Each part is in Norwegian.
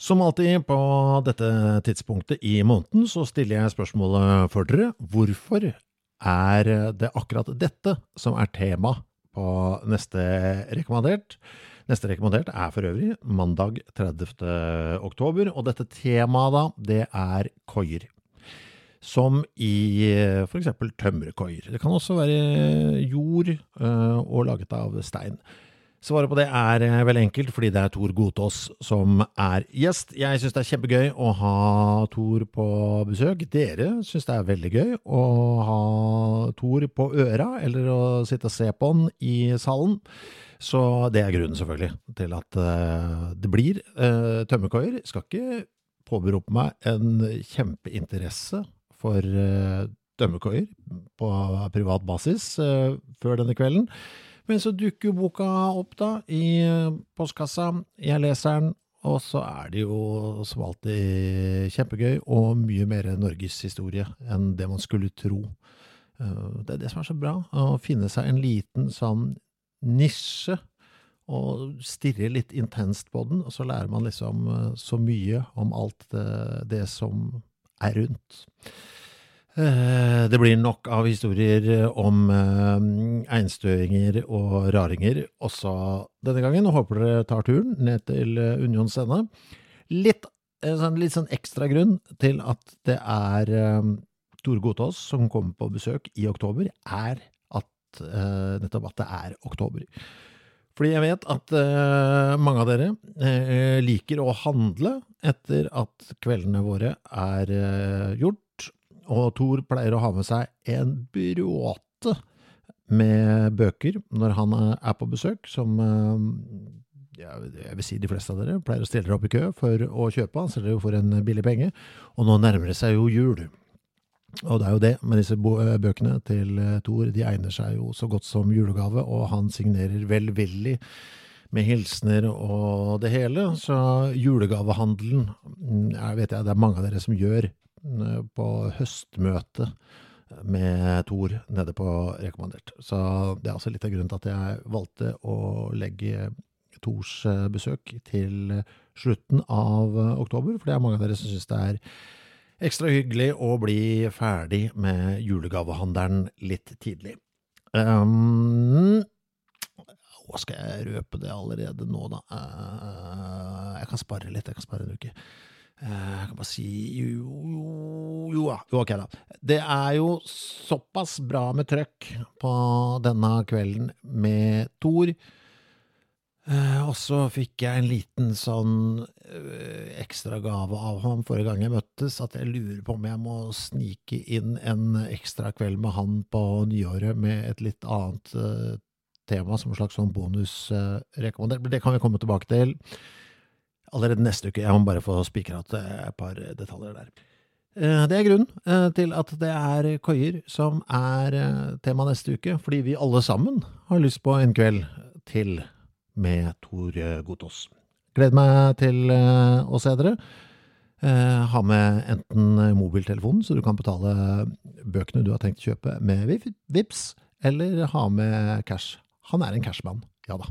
Som alltid på dette tidspunktet i måneden så stiller jeg spørsmålet for dere. Hvorfor er det akkurat dette som er tema på neste rekommandert? Neste rekommandert er for øvrig mandag 30. oktober, og dette temaet da, det er koier. Som i eksempel tømmerkoier. Det kan også være jord øh, og laget av stein. Svaret på det er vel veldig enkelt, fordi det er Tor Godtås som er gjest. Jeg syns det er kjempegøy å ha Tor på besøk. Dere syns det er veldig gøy å ha Tor på øra, eller å sitte og se på han i salen. Så det er grunnen, selvfølgelig, til at uh, det blir uh, tømmerkoier. Skal ikke påberope meg en kjempeinteresse for tømmerkoier på privat basis før denne kvelden. Men så dukker jo boka opp da i postkassa, jeg leser den, og så er det jo som alltid kjempegøy og mye mer norgeshistorie enn det man skulle tro. Det er det som er så bra, å finne seg en liten sånn nisje og stirre litt intenst på den, og så lærer man liksom så mye om alt det, det som er rundt. Det blir nok av historier om einstøinger og raringer også denne gangen, og håper dere tar turen ned til Unions ende. Litt, sånn, litt sånn ekstra grunn til at det er Tore Godtaas som kommer på besøk i oktober, er at nettopp at det er oktober. Fordi jeg vet at mange av dere liker å handle etter at kveldene våre er gjort og Thor pleier å ha med seg en bråte med bøker når han er på besøk, som jeg vil si de fleste av dere pleier å stille opp i kø for å kjøpe. Han selger jo for en billig penge. Og nå nærmer det seg jo jul. Og det er jo det med disse bøkene til Thor. De egner seg jo så godt som julegave, og han signerer velvillig med hilsener og det hele. Så julegavehandelen jeg vet jeg det er mange av dere som gjør på høstmøte med Thor nede på Rekommandert. Så det er altså litt av grunnen til at jeg valgte å legge Thors besøk til slutten av oktober, for det er mange av dere som syns det er ekstra hyggelig å bli ferdig med julegavehandelen litt tidlig. Um, skal jeg røpe det allerede nå, da? Uh, jeg kan spare litt, jeg kan spare en uke. Jeg kan bare si jo, jo, jo, jo, ok da. Det er jo såpass bra med trøkk på denne kvelden med Thor. Eh, og så fikk jeg en liten sånn eh, ekstra gave av ham forrige gang jeg møttes, at jeg lurer på om jeg må snike inn en ekstra kveld med han på nyåret med et litt annet eh, tema, som en slags sånn bonusrekommandert. Det kan vi komme tilbake til allerede neste uke. Jeg må bare få spikra et par detaljer der. Eh, det er grunnen eh, til at det er koier som er eh, tema neste uke, fordi vi alle sammen har lyst på en kveld til med Tor Gotaas. Gleder meg til å se dere. Ha med enten mobiltelefonen, så du kan betale bøkene du har tenkt å kjøpe med VIPS, eller ha med cash. Han er en cashman, ja da.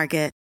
Market.